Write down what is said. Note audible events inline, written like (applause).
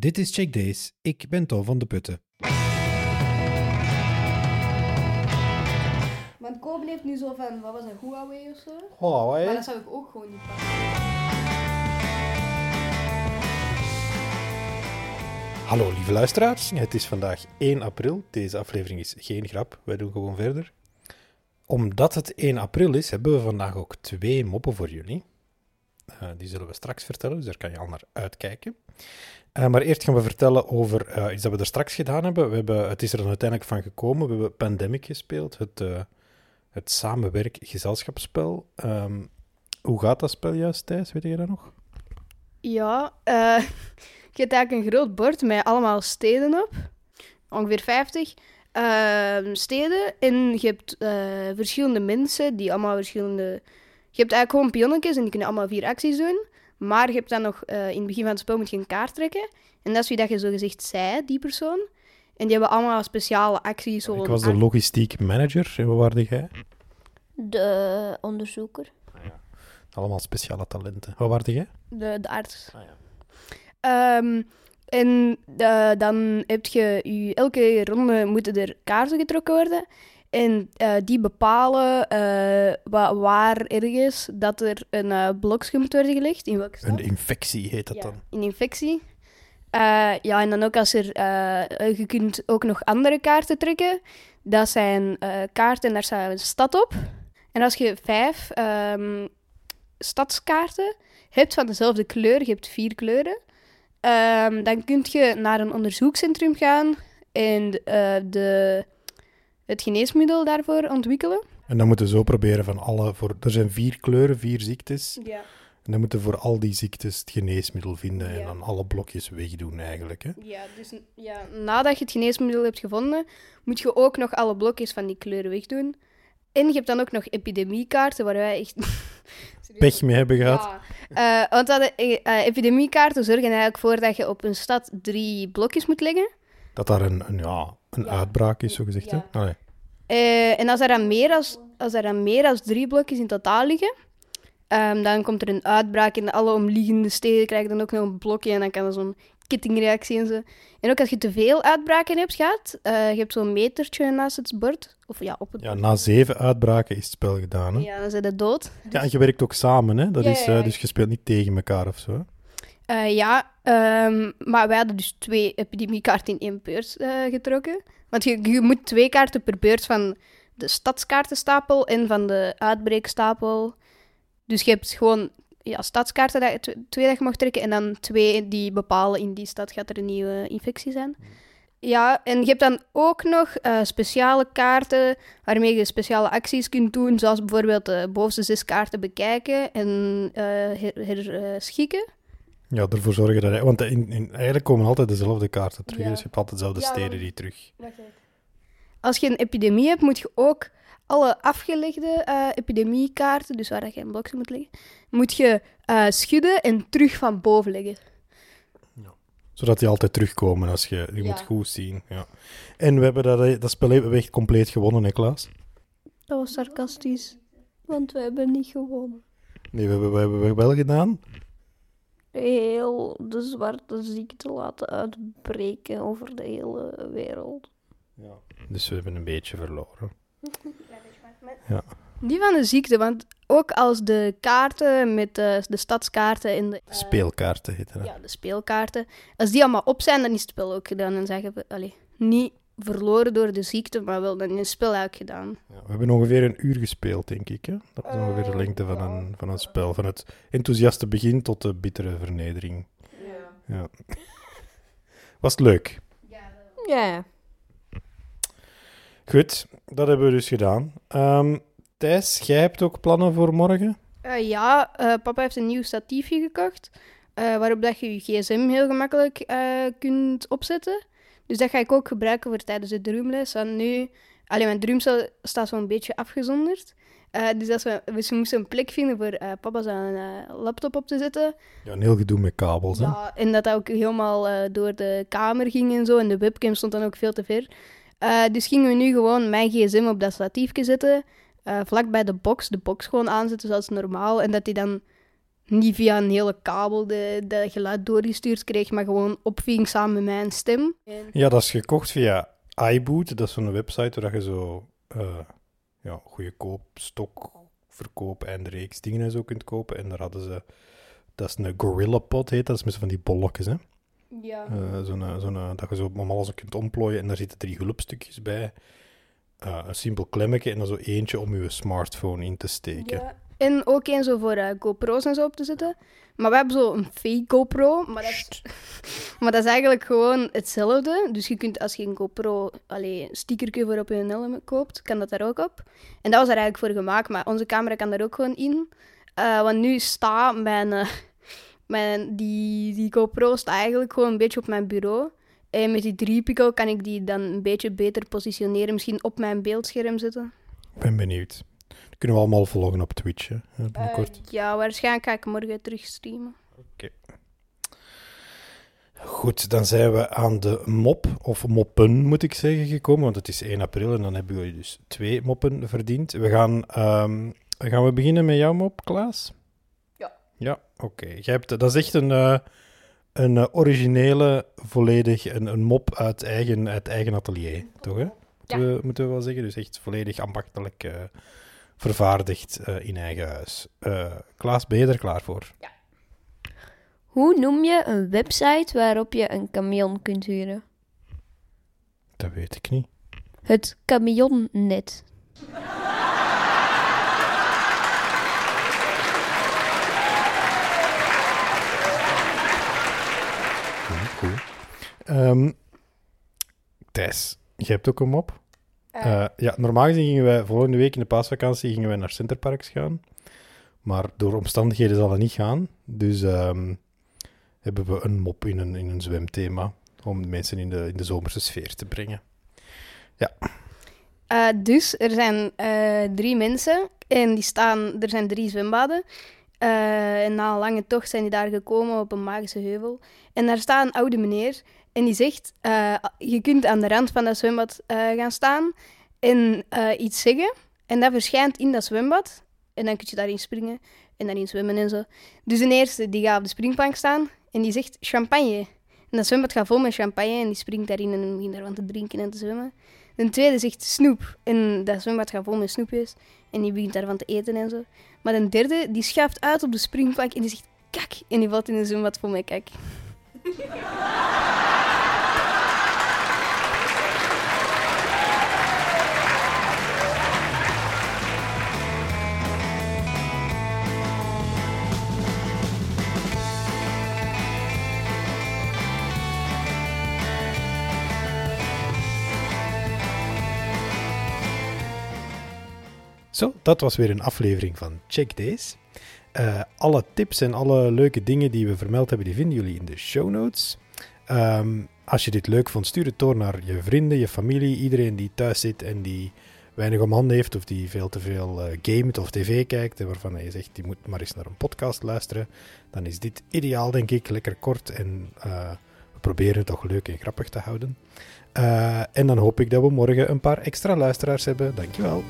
Dit is Check Days. Ik ben Tom van de Putten. Want Kobe heeft nu zo van, wat was dat, Huawei of zo? Huawei. Maar dat zou ik ook gewoon niet pakken. Hallo lieve luisteraars, het is vandaag 1 april. Deze aflevering is geen grap, wij doen gewoon verder. Omdat het 1 april is, hebben we vandaag ook twee moppen voor jullie. Uh, die zullen we straks vertellen, dus daar kan je al naar uitkijken. Uh, maar eerst gaan we vertellen over uh, iets dat we er straks gedaan hebben. We hebben. Het is er dan uiteindelijk van gekomen. We hebben Pandemic gespeeld, het, het samenwerk-gezelschapsspel. Um, hoe gaat dat spel juist, Thijs? Weet je dat nog? Ja, (laughs) je hebt eigenlijk een groot bord met allemaal steden op. Ongeveer 50 uh, steden. En je hebt uh, verschillende mensen die allemaal verschillende. Je hebt eigenlijk gewoon pionnetjes en die kunnen allemaal vier acties doen. Maar je hebt dan nog uh, in het begin van het spel moet je een kaart trekken. En dat is wie dat je zo gezegd zei, die persoon. En die hebben allemaal speciale acties. Ik was de logistiek manager. En wat waren jij? De onderzoeker. Ah, ja. Allemaal speciale talenten. Wat waren jij? De, de arts. Ah, ja. Um, en uh, dan heb je, je elke ronde moeten er kaarten getrokken worden. En uh, die bepalen uh, wa waar ergens dat er een uh, blokje moet worden gelegd. In welke stad? Een infectie heet dat ja, dan? Een infectie. ja, en dan ook als er... je kunt ook nog andere kaarten trekken. Dat zijn kaarten en daar staat een stad op. En als je vijf um, stadskaarten hebt van dezelfde kleur, je hebt vier kleuren... Um, dan kun je naar een onderzoekscentrum gaan en de, het geneesmiddel daarvoor ontwikkelen. En dan moeten we zo proberen van alle... Voor, er zijn vier kleuren, vier ziektes. Ja. En dan moeten we voor al die ziektes het geneesmiddel vinden ja. en dan alle blokjes wegdoen eigenlijk. Hè? Ja, dus ja, nadat je het geneesmiddel hebt gevonden, moet je ook nog alle blokjes van die kleuren wegdoen. En je hebt dan ook nog epidemiekaarten, waar wij echt... (laughs) pech mee hebben gehad. Ja. Uh, want dat, uh, epidemiekaarten zorgen eigenlijk voor dat je op een stad drie blokjes moet leggen. Dat daar een, een ja, een ja. uitbraak is, zo gezegd. Ja. Hè? Uh, en als er, dan meer als, als er dan meer als drie blokjes in totaal liggen, um, dan komt er een uitbraak in alle omliggende steden, krijg je dan ook nog een blokje en dan kan er zo'n kettingreactie en zo. En ook als je te veel uitbraken hebt gehad, uh, je hebt zo'n metertje naast het bord. Of ja, op het ja, na zeven uitbraken is het spel gedaan. Hè? Ja, dan zijn ze dood. Ja, en je werkt ook samen, hè? Dat Ja, is, uh, ja. dus je speelt niet tegen elkaar of zo. Uh, ja, um, maar wij hadden dus twee epidemiekaarten in één beurt uh, getrokken. Want je, je moet twee kaarten per beurt van de stadskaartenstapel en van de uitbreekstapel. Dus je hebt gewoon ja, stadskaarten, dat, twee dat je mag trekken, en dan twee die bepalen in die stad gaat er een nieuwe infectie zijn. Ja, en je hebt dan ook nog uh, speciale kaarten waarmee je speciale acties kunt doen, zoals bijvoorbeeld de bovenste zes kaarten bekijken en herschikken. Her, ja, ervoor zorgen dat... Want in, in, eigenlijk komen altijd dezelfde kaarten terug, Ja. dus je hebt altijd dezelfde Ja, steden die terug... Als je een epidemie hebt, moet je ook alle afgelegde uh, epidemiekaarten, dus waar dat je een blokje moet leggen, moet je uh, schudden en terug van boven leggen. Zodat die altijd terugkomen als je... Je Ja. moet goed zien, ja. En we hebben dat, dat spel hebben we echt compleet gewonnen, hè, Klaas? Dat was sarcastisch. Want we hebben niet gewonnen. Nee, we hebben, we hebben we wel gedaan. Heel de zwarte ziekte laten uitbreken over de hele wereld. Dus we hebben een beetje verloren. Die van de ziekte, want ook als de kaarten met de, de stadskaarten en de, De speelkaarten dat. ja, de speelkaarten, als die allemaal op zijn, dan is het spel ook gedaan. Dan zeggen we, allee, niet verloren door de ziekte, maar wel dan is het spel eigenlijk gedaan. Ja, we hebben ongeveer een uur gespeeld, denk ik. Hè? Dat is ongeveer de lengte van ja. een, van een spel. Van het enthousiaste begin tot de bittere vernedering. Ja. (laughs) Was het leuk? Ja. Goed, dat hebben we dus gedaan. Ehm Thijs, jij hebt ook plannen voor morgen? Eh, ja, eh, papa heeft een nieuw statiefje gekocht, eh, waarop dat je je gsm heel gemakkelijk eh, kunt opzetten. Dus dat ga ik ook gebruiken voor tijdens de drumles. Want nu, alleen mijn drumstel staat zo'n beetje afgezonderd. Eh, dus, als we, we moesten een plek vinden voor papa zijn laptop op te zetten. Ja, een heel gedoe met kabels. Hè? Ja, en dat dat ook helemaal door de kamer ging en zo. En de webcam stond dan ook veel te ver. Dus gingen we nu gewoon mijn gsm op dat statiefje zetten. vlak bij de box, de box gewoon aanzetten zoals normaal. En dat die dan niet via een hele kabel de, de geluid doorgestuurd kreeg, maar gewoon opving samen met mijn stem. En- Ja, dat is gekocht via iBoot. Dat is zo'n website waar je zo eh ja, goedkoop stok, verkoop en reeks dingen en zo kunt kopen. En daar hadden ze... Dat is een Gorilla Pod, heet dat. Is met van die bolletjes, hè. Ja. Eh, zo'n, eh, zo'n, dat je zo op alles kunt omplooien en daar zitten drie hulpstukjes bij. Eh, een simpel klemmetje en dan zo eentje om je smartphone in te steken. Ja. En ook één zo voor eh, GoPro's en zo op te zetten. Maar we hebben zo een fake GoPro. Maar dat, is, (laughs) maar dat is eigenlijk gewoon hetzelfde. Dus je kunt als je een GoPro allee, een stickertje voor op je helm koopt, kan dat daar ook op. En dat was er eigenlijk voor gemaakt. Maar onze camera kan daar ook gewoon in. Eh, want nu staat mijn, eh, (laughs) mijn die, die GoPro staat eigenlijk gewoon een beetje op mijn bureau. En met die 3 pico kan ik die dan een beetje beter positioneren. Misschien op mijn beeldscherm zetten. Ik ben benieuwd. Kunnen we allemaal volgen op Twitch, hè, binnenkort. Eh, ja, waarschijnlijk ga ik morgen terug streamen. Goed, dan zijn we aan de mop, of moppen moet ik zeggen, gekomen. Want het is 1 april en dan hebben jullie dus twee moppen verdiend. We gaan, ehm, gaan we beginnen met jouw mop, Klaas? Ja. Ja, oké. Hebt Dat is echt een, eh, een eh, originele, volledig, een, een mop uit eigen, uit eigen atelier, toch? Hè? Moeten, we, moeten we wel zeggen. Dus echt volledig ambachtelijk vervaardigd eh, in eigen huis. Eh, Klaas, ben je er klaar voor? Hoe noem je een website waarop je een camion kunt huren? Dat weet ik niet. Het camionnet. Cool, cool. Ehm, Thijs, jij hebt ook een mop. Eh, ja, normaal gezien gingen wij volgende week in de paasvakantie gingen wij naar Centerparks gaan. Maar door omstandigheden zal het niet gaan. Dus ehm, hebben we een mop in een, in een zwemthema. Om de mensen in de, in de zomerse sfeer te brengen. Eh, dus er zijn eh, drie mensen en die staan, er zijn drie zwembaden. Eh, en na een lange tocht zijn die daar gekomen op een magische heuvel. En daar staat een oude meneer en die zegt, eh, je kunt aan de rand van dat zwembad eh, gaan staan en eh, iets zeggen. En dat verschijnt in dat zwembad. En dan kun je daarin springen en daarin zwemmen en zo. Dus de eerste die gaat op de springplank staan en die zegt champagne. En dat zwembad gaat vol met champagne en die springt daarin en begint daarvan te drinken en te zwemmen. De tweede zegt snoep. En dat zwembad gaat vol met snoepjes. En die begint daarvan te eten en zo. Maar de derde, die schuift uit op de springplank en die zegt kak. En die valt in een zwembad vol met kak. (laughs) Zo, dat was weer een aflevering van Check Days. Eh, alle tips en alle leuke dingen die we vermeld hebben, die vinden jullie in de show notes. Ehm, als je dit leuk vond, stuur het door naar je vrienden, je familie, iedereen die thuis zit en die weinig om handen heeft of die veel te veel eh, gamet of tv kijkt en waarvan je zegt, die moet maar eens naar een podcast luisteren. Dan is dit ideaal, denk ik. Lekker kort en eh, we proberen het toch leuk en grappig te houden. En dan hoop ik dat we morgen een paar extra luisteraars hebben. Dankjewel.